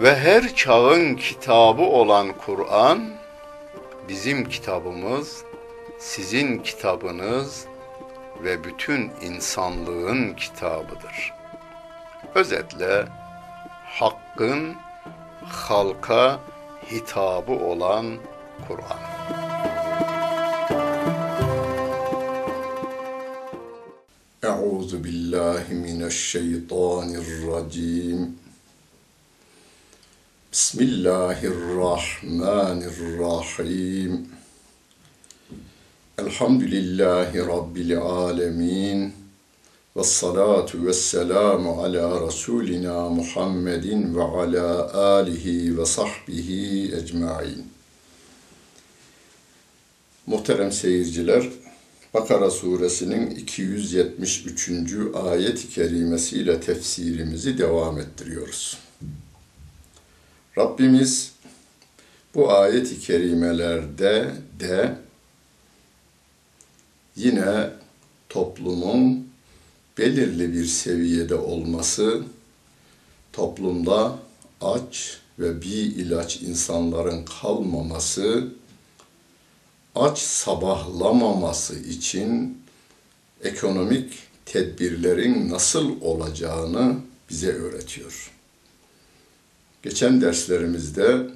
ve her çağın kitabı olan Kur'an bizim kitabımız, sizin kitabınız ve bütün insanlığın kitabıdır. Özetle hakkın halka hitabı olan Kur'an. Euzu billahi mineşşeytanirracim. Bismillahirrahmanirrahim. Elhamdülillahi Rabbil alemin. Ve salatu ve selamu ala Resulina Muhammedin ve ala alihi ve sahbihi ecmain. Muhterem seyirciler, Bakara suresinin 273. ayet-i kerimesiyle tefsirimizi devam ettiriyoruz. Rabbimiz bu ayet-i kerimelerde de yine toplumun belirli bir seviyede olması, toplumda aç ve bir ilaç insanların kalmaması, aç sabahlamaması için ekonomik tedbirlerin nasıl olacağını bize öğretiyor. Geçen derslerimizde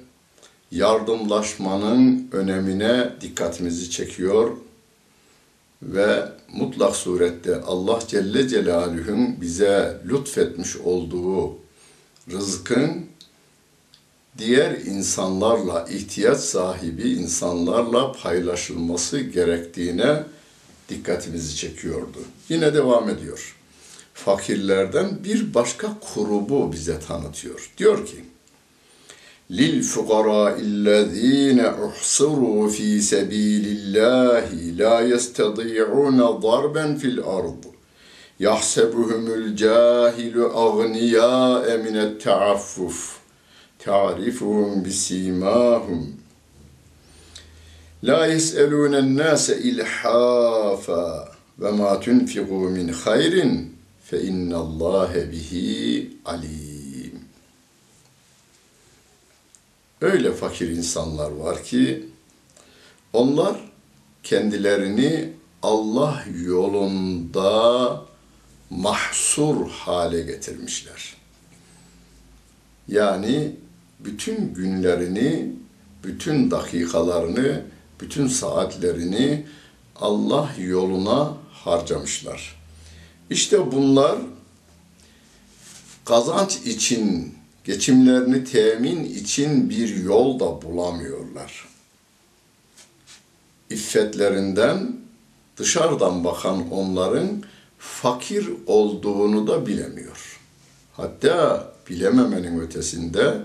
yardımlaşmanın önemine dikkatimizi çekiyor ve mutlak surette Allah Celle Celaluhu'nun bize lütfetmiş olduğu rızkın diğer insanlarla, ihtiyaç sahibi insanlarla paylaşılması gerektiğine dikkatimizi çekiyordu. Yine devam ediyor. Fakirlerden bir başka grubu bize tanıtıyor. Diyor ki, للفقراء الذين أحصروا في سبيل الله لا يستطيعون ضربا في الأرض. يحسبهم الجاهل أغنياء من التعفف. تعرفهم بسيماهم. لا يسألون الناس إلحافا. وما تنفقوا من خير فإن الله به عليم. Öyle fakir insanlar var ki onlar kendilerini Allah yolunda mahsur hale getirmişler. Yani bütün günlerini, bütün dakikalarını, bütün saatlerini Allah yoluna harcamışlar. İşte bunlar kazanç için geçimlerini temin için bir yol da bulamıyorlar. iffetlerinden dışarıdan bakan onların fakir olduğunu da bilemiyor. Hatta bilememenin ötesinde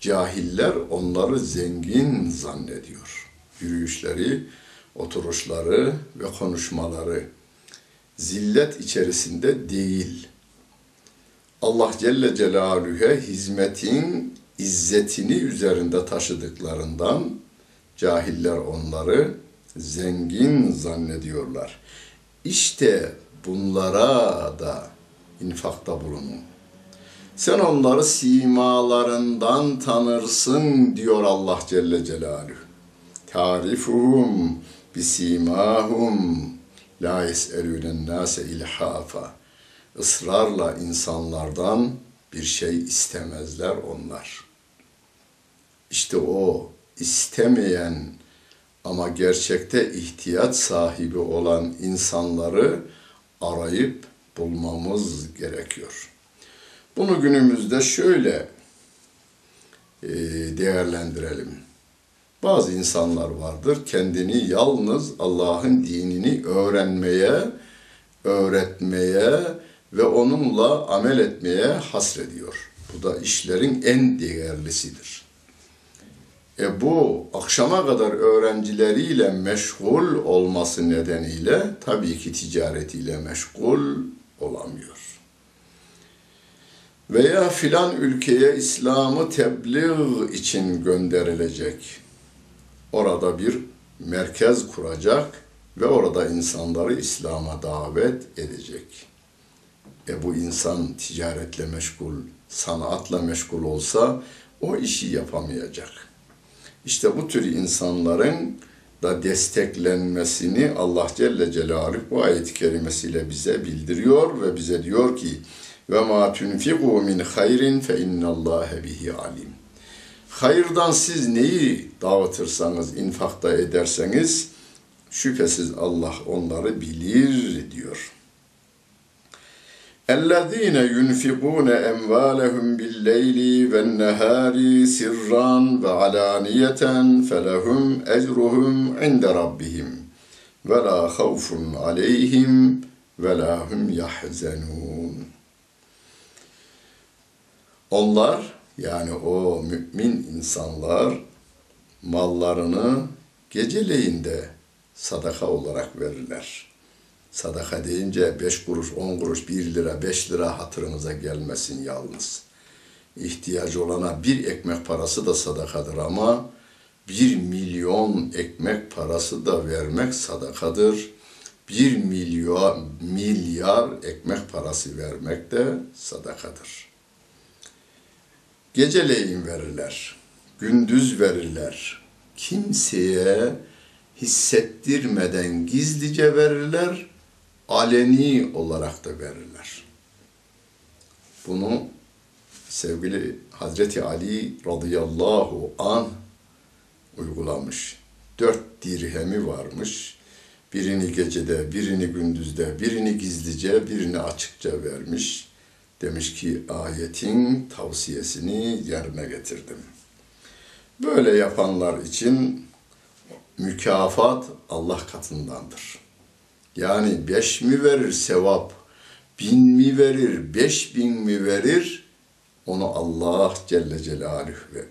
cahiller onları zengin zannediyor. Yürüyüşleri, oturuşları ve konuşmaları zillet içerisinde değil. Allah Celle Celaluhu'ya hizmetin izzetini üzerinde taşıdıklarından cahiller onları zengin zannediyorlar. İşte bunlara da infakta bulunun. Sen onları simalarından tanırsın diyor Allah Celle Celaluhu. Tarifuhum bisimahum la yes'elûnen nâse ilhafa. Israrla insanlardan bir şey istemezler onlar. İşte o istemeyen ama gerçekte ihtiyaç sahibi olan insanları arayıp bulmamız gerekiyor. Bunu günümüzde şöyle e, değerlendirelim. Bazı insanlar vardır kendini yalnız Allah'ın dinini öğrenmeye, öğretmeye ve onunla amel etmeye hasrediyor. Bu da işlerin en değerlisidir. E bu akşama kadar öğrencileriyle meşgul olması nedeniyle tabii ki ticaretiyle meşgul olamıyor. Veya filan ülkeye İslam'ı tebliğ için gönderilecek. Orada bir merkez kuracak ve orada insanları İslam'a davet edecek. E bu insan ticaretle meşgul, sanatla meşgul olsa o işi yapamayacak. İşte bu tür insanların da desteklenmesini Allah Celle Celaluhu bu ayet-i kerimesiyle bize bildiriyor ve bize diyor ki ve ma tunfiqu min hayrin fe innallâhe bihi alim. Hayırdan siz neyi dağıtırsanız, infakta ederseniz şüphesiz Allah onları bilir diyor. اَلَّذ۪ينَ يُنْفِقُونَ اَمْوَالَهُمْ بِالْلَيْلِ وَالنَّهَارِ سِرًّا وَعَلَانِيَةً فَلَهُمْ اَجْرُهُمْ عِنْدَ رَبِّهِمْ وَلَا خَوْفٌ عَلَيْهِمْ وَلَا هُمْ يَحْزَنُونَ Onlar yani o mümin insanlar mallarını geceleyinde sadaka olarak verirler. Sadaka deyince beş kuruş, on kuruş, bir lira, beş lira hatırınıza gelmesin yalnız. İhtiyacı olana bir ekmek parası da sadakadır ama bir milyon ekmek parası da vermek sadakadır. Bir milyon, milyar ekmek parası vermek de sadakadır. Geceleyin verirler, gündüz verirler. Kimseye hissettirmeden gizlice verirler, aleni olarak da verirler. Bunu sevgili Hazreti Ali radıyallahu an uygulamış. Dört dirhemi varmış. Birini gecede, birini gündüzde, birini gizlice, birini açıkça vermiş. Demiş ki ayetin tavsiyesini yerine getirdim. Böyle yapanlar için mükafat Allah katındandır. Yani beş mi verir sevap, bin mi verir, beş bin mi verir, onu Allah Celle Celaluhu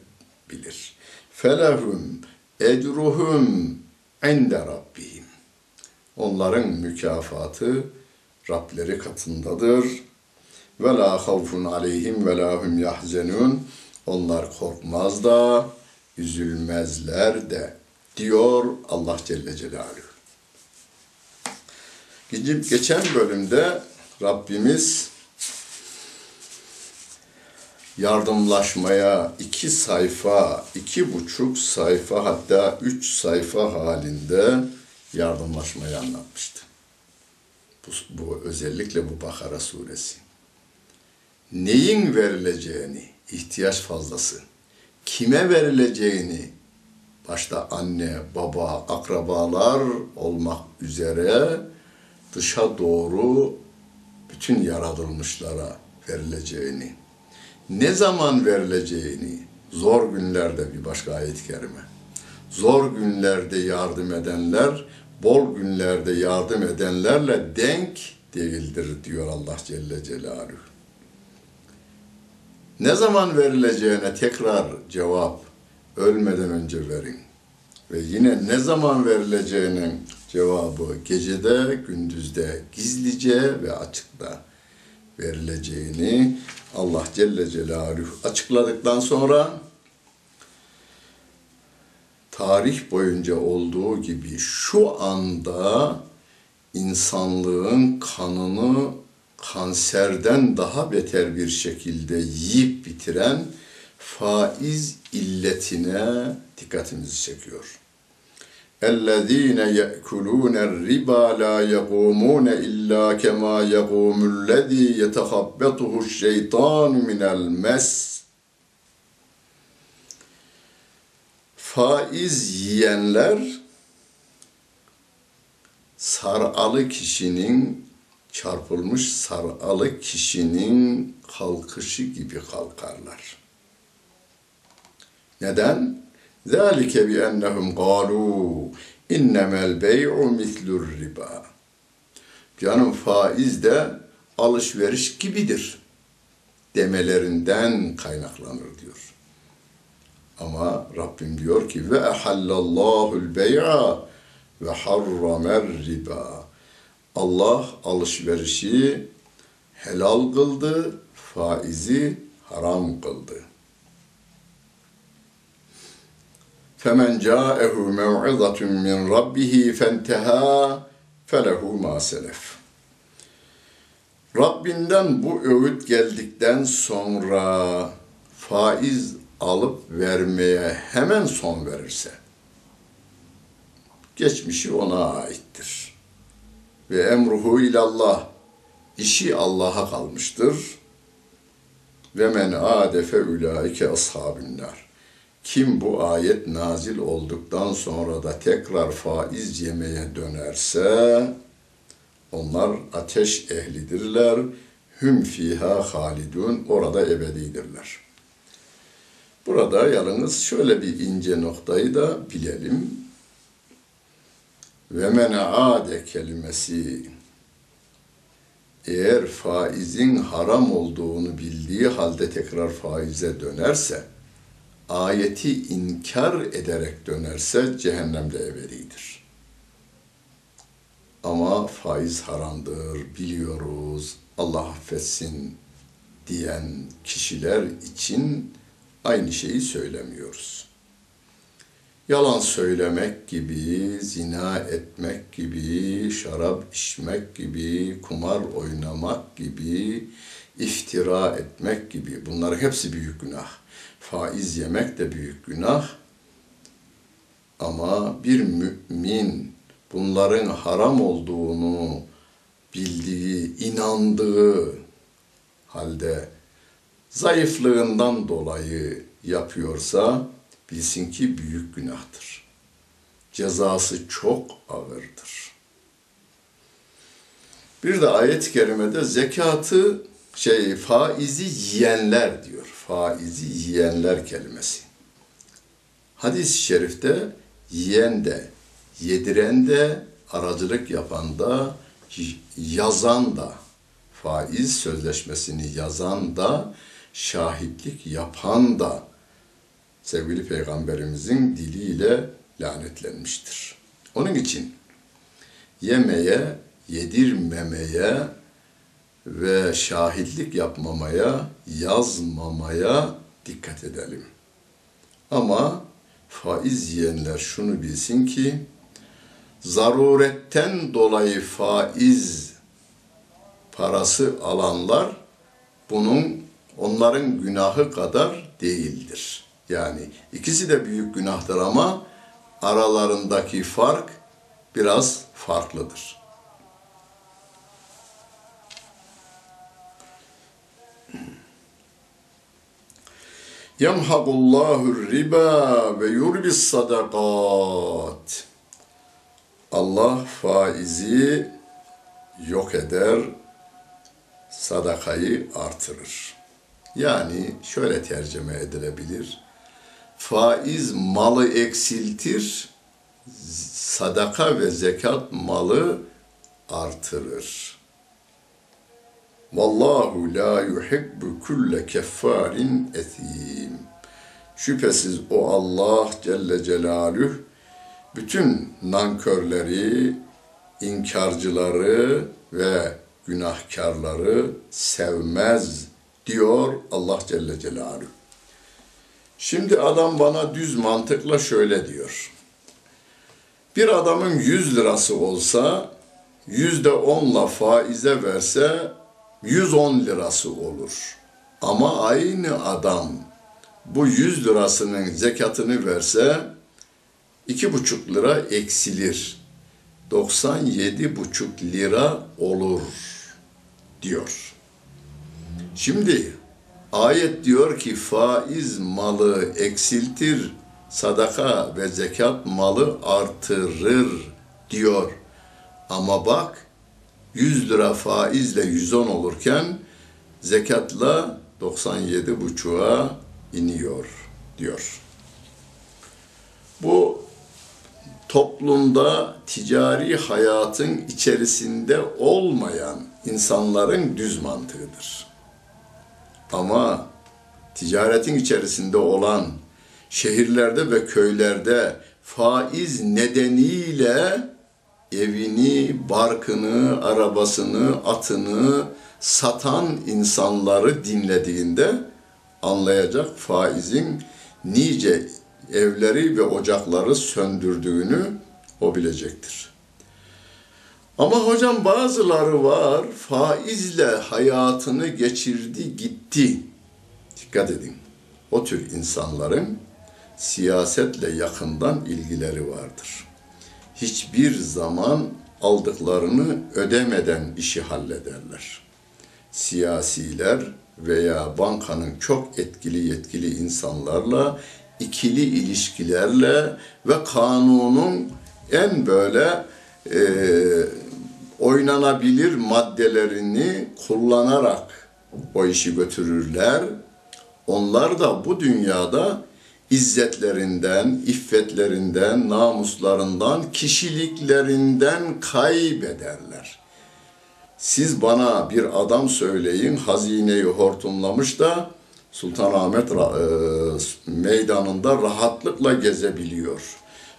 bilir. Felehum ecruhum inde rabbihim. Onların mükafatı Rableri katındadır. Ve la havfun aleyhim ve la hum yahzenun. Onlar korkmaz da, üzülmezler de diyor Allah Celle Celaluhu. Geçen bölümde Rabbimiz yardımlaşmaya iki sayfa, iki buçuk sayfa hatta üç sayfa halinde yardımlaşmayı anlatmıştı. Bu, bu özellikle bu Bakara suresi. Neyin verileceğini, ihtiyaç fazlası, kime verileceğini, başta anne, baba, akrabalar olmak üzere dışa doğru bütün yaratılmışlara verileceğini, ne zaman verileceğini, zor günlerde bir başka ayet-i kerime, zor günlerde yardım edenler, bol günlerde yardım edenlerle denk değildir diyor Allah Celle Celaluhu. Ne zaman verileceğine tekrar cevap ölmeden önce verin. Ve yine ne zaman verileceğinin cevabı gecede, gündüzde, gizlice ve açıkta verileceğini Allah Celle Celaluhu açıkladıktan sonra tarih boyunca olduğu gibi şu anda insanlığın kanını kanserden daha beter bir şekilde yiyip bitiren faiz illetine dikkatimizi çekiyor. اَلَّذ۪ينَ يَأْكُلُونَ الرِّبَا لَا يَقُومُونَ اِلَّا كَمَا يَقُومُ الَّذ۪ي يَتَخَبَّطُهُ الشَّيْطَانُ مِنَ الْمَسِّ Faiz yiyenler saralı kişinin çarpılmış saralı kişinin kalkışı gibi kalkarlar. Neden? ذَٰلِكَ بِأَنَّهُمْ قَالُوا اِنَّمَا الْبَيْعُ مِثْلُ الرِّبَا Canım faiz de alışveriş gibidir demelerinden kaynaklanır diyor. Ama Rabbim diyor ki ve ehallallahu bey'a ve harramer riba. Allah alışverişi helal kıldı, faizi haram kıldı. فَمَنْ جَاءَهُ مَوْعِظَةٌ مِّنْ رَبِّهِ فَانْتَهَا فَلَهُ مَا سَلَفَ Rabbinden bu öğüt geldikten sonra faiz alıp vermeye hemen son verirse, geçmişi ona aittir. Ve emruhu ilallah, işi Allah'a kalmıştır. Ve men adefe ulaike ashabin nar. Kim bu ayet nazil olduktan sonra da tekrar faiz yemeye dönerse, onlar ateş ehlidirler, hüm fiha halidun, orada ebedidirler. Burada yalnız şöyle bir ince noktayı da bilelim. Ve men ade kelimesi eğer faizin haram olduğunu bildiği halde tekrar faize dönerse, ayeti inkar ederek dönerse cehennemde ebedidir. Ama faiz haramdır, biliyoruz, Allah affetsin diyen kişiler için aynı şeyi söylemiyoruz. Yalan söylemek gibi, zina etmek gibi, şarap içmek gibi, kumar oynamak gibi, iftira etmek gibi bunlar hepsi büyük günah. Faiz yemek de büyük günah. Ama bir mümin bunların haram olduğunu bildiği, inandığı halde zayıflığından dolayı yapıyorsa bilsin ki büyük günahtır. Cezası çok ağırdır. Bir de ayet-i kerimede zekatı şey faizi yiyenler diyor. Faizi yiyenler kelimesi. Hadis-i şerifte yiyen de, yediren de, aracılık yapan da, yazan da, faiz sözleşmesini yazan da, şahitlik yapan da sevgili peygamberimizin diliyle lanetlenmiştir. Onun için yemeye, yedirmemeye ve şahitlik yapmamaya, yazmamaya dikkat edelim. Ama faiz yiyenler şunu bilsin ki, zaruretten dolayı faiz parası alanlar bunun onların günahı kadar değildir. Yani ikisi de büyük günahtır ama aralarındaki fark biraz farklıdır. Yemhaqullahu riba ve yurbis sadakat. Allah faizi yok eder, sadakayı artırır. Yani şöyle tercüme edilebilir. faiz malı eksiltir, sadaka ve zekat malı artırır. Vallahu la yuhibbu kulle keffarin etim. Şüphesiz o Allah Celle Celaluhu bütün nankörleri, inkarcıları ve günahkarları sevmez diyor Allah Celle Celaluhu. Şimdi adam bana düz mantıkla şöyle diyor. Bir adamın 100 lirası olsa yüzde onla faize verse 110 lirası olur. Ama aynı adam bu 100 lirasının zekatını verse iki buçuk lira eksilir. 97 buçuk lira olur diyor. Şimdi ayet diyor ki faiz malı eksiltir, sadaka ve zekat malı artırır diyor. Ama bak 100 lira faizle 110 olurken zekatla 97 buçuğa iniyor diyor. Bu toplumda ticari hayatın içerisinde olmayan insanların düz mantığıdır. Ama ticaretin içerisinde olan şehirlerde ve köylerde faiz nedeniyle evini, barkını, arabasını, atını satan insanları dinlediğinde anlayacak faizin nice evleri ve ocakları söndürdüğünü o bilecektir. Ama hocam bazıları var faizle hayatını geçirdi gitti. Dikkat edin. O tür insanların siyasetle yakından ilgileri vardır. Hiçbir zaman aldıklarını ödemeden işi hallederler. Siyasiler veya bankanın çok etkili yetkili insanlarla ikili ilişkilerle ve kanunun en böyle e, oynanabilir maddelerini kullanarak o işi götürürler. Onlar da bu dünyada izzetlerinden, iffetlerinden, namuslarından, kişiliklerinden kaybederler. Siz bana bir adam söyleyin, hazineyi hortumlamış da Sultanahmet e, meydanında rahatlıkla gezebiliyor.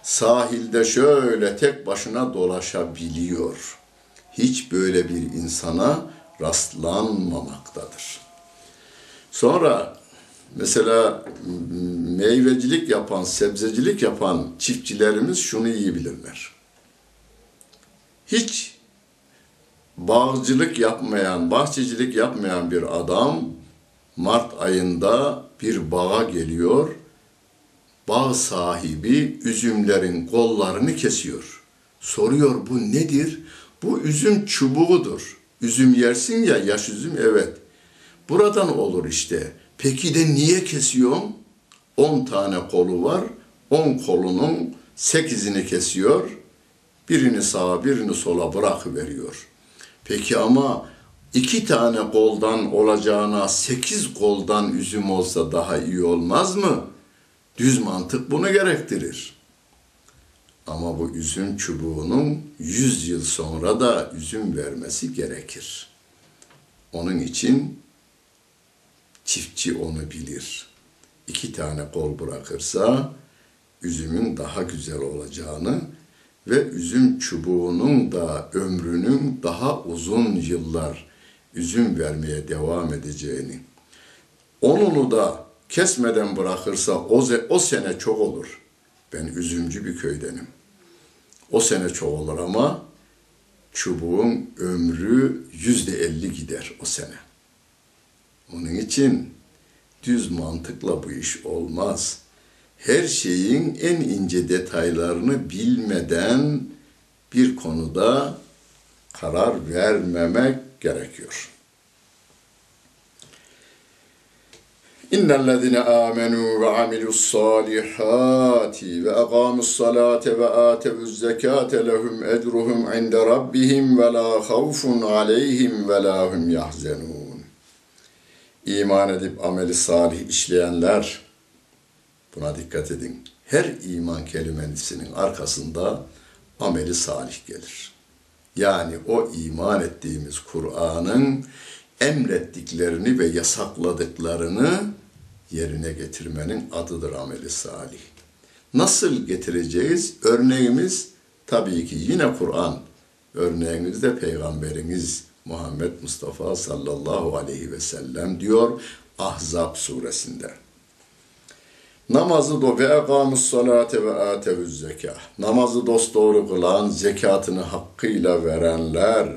Sahilde şöyle tek başına dolaşabiliyor. Hiç böyle bir insana rastlanmamaktadır. Sonra mesela meyvecilik yapan, sebzecilik yapan çiftçilerimiz şunu iyi bilirler. Hiç bağcılık yapmayan, bahçecilik yapmayan bir adam Mart ayında bir bağa geliyor. Bağ sahibi üzümlerin kollarını kesiyor. Soruyor bu nedir? Bu üzüm çubuğudur. Üzüm yersin ya yaş üzüm evet. Buradan olur işte. Peki de niye kesiyorum? 10 tane kolu var. 10 kolunun 8'ini kesiyor. Birini sağa birini sola bırakıveriyor. Peki ama iki tane koldan olacağına sekiz koldan üzüm olsa daha iyi olmaz mı? Düz mantık bunu gerektirir. Ama bu üzüm çubuğunun yüz yıl sonra da üzüm vermesi gerekir. Onun için çiftçi onu bilir. İki tane kol bırakırsa üzümün daha güzel olacağını ve üzüm çubuğunun da ömrünün daha uzun yıllar üzüm vermeye devam edeceğini, onunu da kesmeden bırakırsa o, o sene çok olur. Ben üzümcü bir köydenim. O sene çok olur ama çubuğun ömrü yüzde elli gider o sene. Onun için düz mantıkla bu iş olmaz. Her şeyin en ince detaylarını bilmeden bir konuda karar vermemek gerekiyor. İnnellezine amenu ve amilus salihati ve aqamus salate ve atevuz zekate lehum ecruhum inde rabbihim ve la havfun aleyhim ve la hum yahzenun. İman edip ameli salih işleyenler, Buna dikkat edin. Her iman kelimesinin arkasında ameli salih gelir. Yani o iman ettiğimiz Kur'an'ın emrettiklerini ve yasakladıklarını yerine getirmenin adıdır ameli salih. Nasıl getireceğiz? Örneğimiz tabii ki yine Kur'an. Örneğimiz de Peygamberimiz Muhammed Mustafa sallallahu aleyhi ve sellem diyor Ahzab suresinde. Namazı do ve ekamus salate ve atevüz zekah. Namazı dosdoğru kılan, zekatını hakkıyla verenler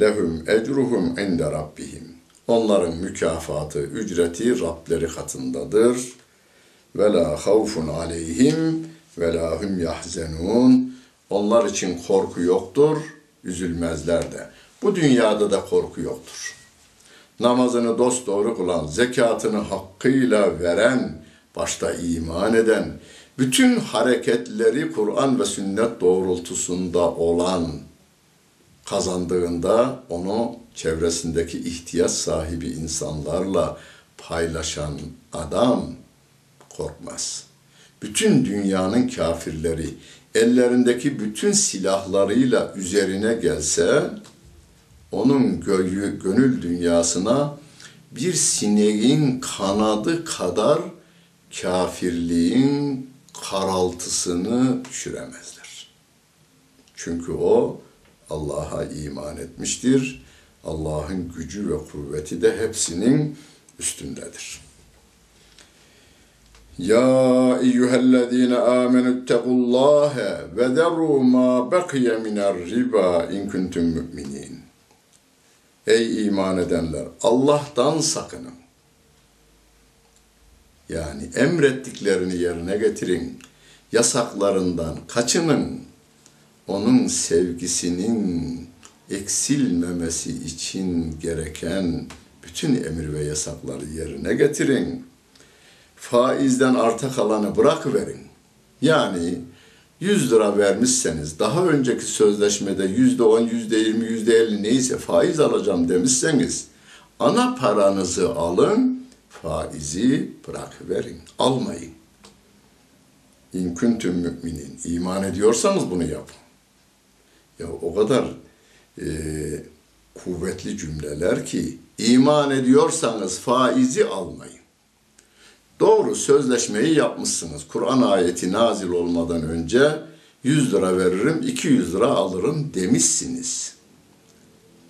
lehum ecruhum inde rabbihim. Onların mükafatı, ücreti Rableri katındadır. Ve la havfun aleyhim ve la hum yahzenun. Onlar için korku yoktur, üzülmezler de. Bu dünyada da korku yoktur. Namazını dosdoğru kılan, zekatını hakkıyla veren, başta iman eden, bütün hareketleri Kur'an ve sünnet doğrultusunda olan kazandığında onu çevresindeki ihtiyaç sahibi insanlarla paylaşan adam korkmaz. Bütün dünyanın kafirleri ellerindeki bütün silahlarıyla üzerine gelse onun göyü, gönül dünyasına bir sineğin kanadı kadar kafirliğin karaltısını düşüremezler. Çünkü o Allah'a iman etmiştir. Allah'ın gücü ve kuvveti de hepsinin üstündedir. Ya eyyühellezine amenü ittakullâhe ve derru ma bekiye miner riba in kuntum müminin. Ey iman edenler! Allah'tan sakının. Yani emrettiklerini yerine getirin. Yasaklarından kaçının. Onun sevgisinin eksilmemesi için gereken bütün emir ve yasakları yerine getirin. Faizden arta kalanı bırakıverin. Yani 100 lira vermişseniz, daha önceki sözleşmede yüzde on, yüzde yirmi, yüzde elli neyse faiz alacağım demişseniz, ana paranızı alın, faizi bırakıverin, almayın. İn kuntum müminin, iman ediyorsanız bunu yapın. Ya o kadar e, kuvvetli cümleler ki, iman ediyorsanız faizi almayın. Doğru sözleşmeyi yapmışsınız. Kur'an ayeti nazil olmadan önce 100 lira veririm, 200 lira alırım demişsiniz.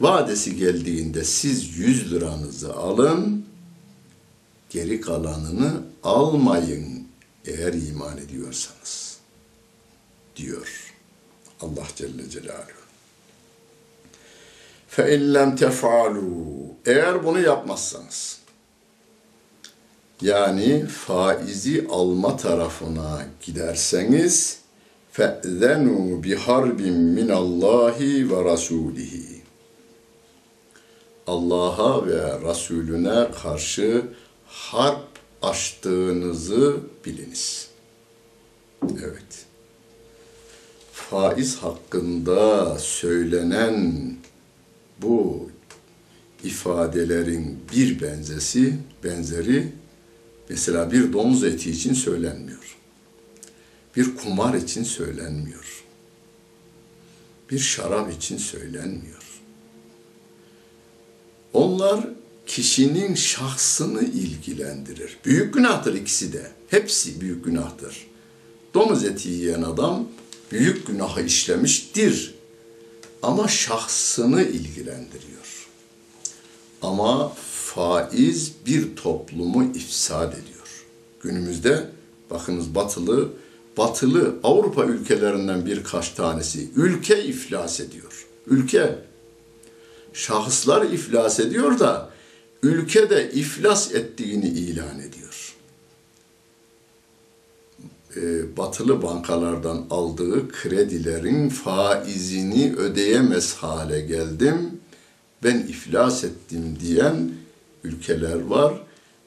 Vadesi geldiğinde siz 100 liranızı alın, geri kalanını almayın eğer iman ediyorsanız. Diyor Allah Celle Celaluhu. فَاِنْ لَمْ تَفْعَلُوا Eğer bunu yapmazsanız, yani faizi alma tarafına giderseniz fe'zenu bi harbin min Allahi ve rasulihi. Allah'a ve Resulüne karşı harp açtığınızı biliniz. Evet. Faiz hakkında söylenen bu ifadelerin bir benzesi, benzeri Mesela bir domuz eti için söylenmiyor. Bir kumar için söylenmiyor. Bir şarap için söylenmiyor. Onlar kişinin şahsını ilgilendirir. Büyük günahtır ikisi de. Hepsi büyük günahtır. Domuz eti yiyen adam büyük günahı işlemiştir. Ama şahsını ilgilendiriyor. Ama faiz bir toplumu ifsad ediyor. Günümüzde bakınız batılı batılı Avrupa ülkelerinden birkaç tanesi ülke iflas ediyor. Ülke şahıslar iflas ediyor da ülke de iflas ettiğini ilan ediyor. Batılı bankalardan aldığı kredilerin faizini ödeyemez hale geldim. Ben iflas ettim diyen ülkeler var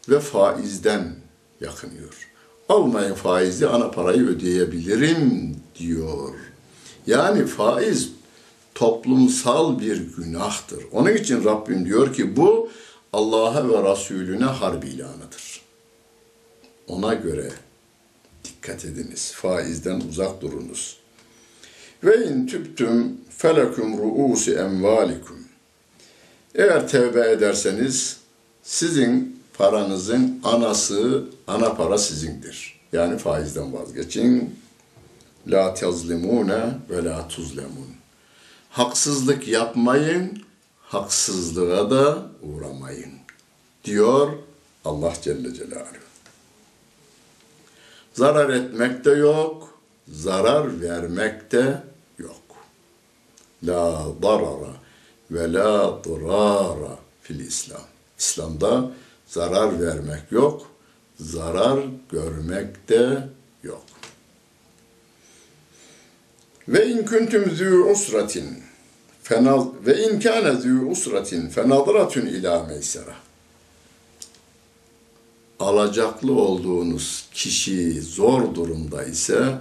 ve faizden yakınıyor. Almayın faizi ana parayı ödeyebilirim diyor. Yani faiz toplumsal bir günahtır. Onun için Rabbim diyor ki bu Allah'a ve Resulüne harp ilanıdır. Ona göre Dikkat ediniz. Faizden uzak durunuz. Ve in tüptüm felekum ruusi emvalikum. Eğer tevbe ederseniz sizin paranızın anası, ana para sizindir. Yani faizden vazgeçin. La tezlimune ve la tuzlemun. Haksızlık yapmayın, haksızlığa da uğramayın. Diyor Allah Celle Celaluhu. Zarar etmek de yok, zarar vermek de yok. La darara ve la durara fil İslam. İslam'da zarar vermek yok, zarar görmek de yok. Ve in kuntum zu usratin ve in kana zu usratin fenadratun ila meysera. Alacaklı olduğunuz kişi zor durumda ise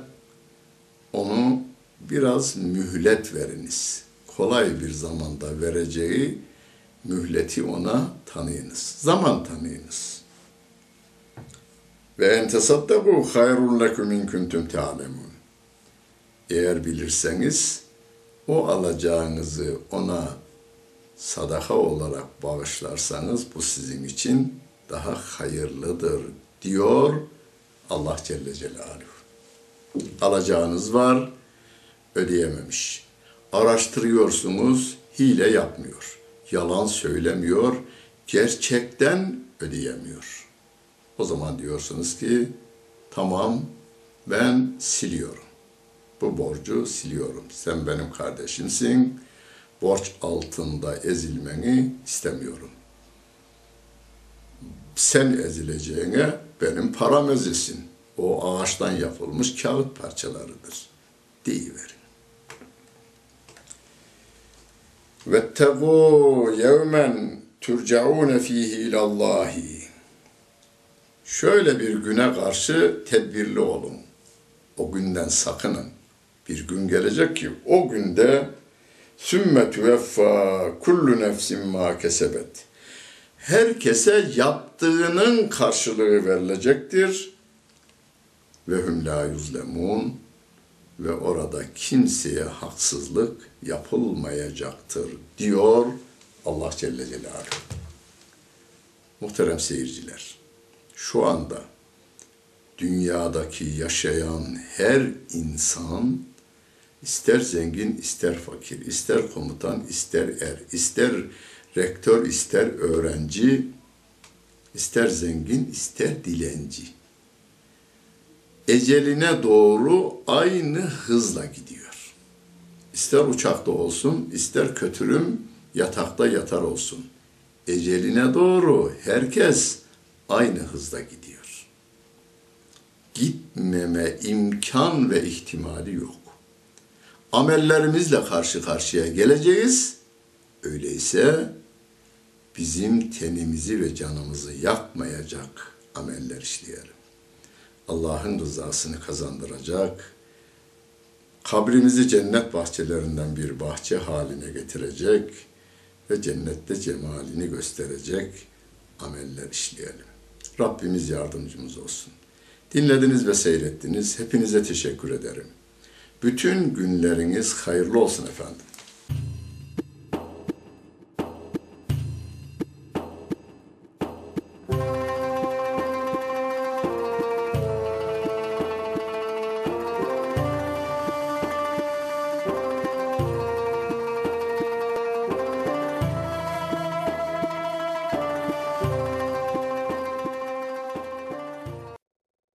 onu biraz mühlet veriniz. Kolay bir zamanda vereceği mühleti ona tanıyınız. Zaman tanıyınız. Ve en tesaddaku hayrun lekum in kuntum ta'lemun. Eğer bilirseniz o alacağınızı ona sadaka olarak bağışlarsanız bu sizin için daha hayırlıdır diyor Allah Celle Celaluhu. Alacağınız var, ödeyememiş. Araştırıyorsunuz, hile yapmıyor. Yalan söylemiyor, gerçekten ödeyemiyor. O zaman diyorsunuz ki tamam ben siliyorum. Bu borcu siliyorum. Sen benim kardeşimsin. Borç altında ezilmeni istemiyorum. Sen ezileceğine benim param ezilsin. O ağaçtan yapılmış kağıt parçalarıdır. Deyiverin. Vettegû yevmen turcaûne fîhî ilallâhi. Şöyle bir güne karşı tedbirli olun. O günden sakının. Bir gün gelecek ki o günde sümme tüveffa kullu nefsin ma kesebet. Herkese yaptığının karşılığı verilecektir. Ve hum la yuzlemun ve orada kimseye haksızlık yapılmayacaktır diyor Allah Celle Celaluhu. Muhterem seyirciler, şu anda dünyadaki yaşayan her insan ister zengin, ister fakir, ister komutan, ister er, ister rektör, ister öğrenci, ister zengin, ister dilenci. Eceline doğru aynı hızla gidiyor. İster uçakta olsun, ister kötürüm yatakta yatar olsun. Eceline doğru herkes aynı hızla gidiyor. Gitmeme imkan ve ihtimali yok. Amellerimizle karşı karşıya geleceğiz. Öyleyse bizim tenimizi ve canımızı yakmayacak ameller işleyelim. Allah'ın rızasını kazandıracak, kabrimizi cennet bahçelerinden bir bahçe haline getirecek ve cennette cemalini gösterecek ameller işleyelim. Rabbimiz yardımcımız olsun. Dinlediniz ve seyrettiniz. Hepinize teşekkür ederim. Bütün günleriniz hayırlı olsun efendim.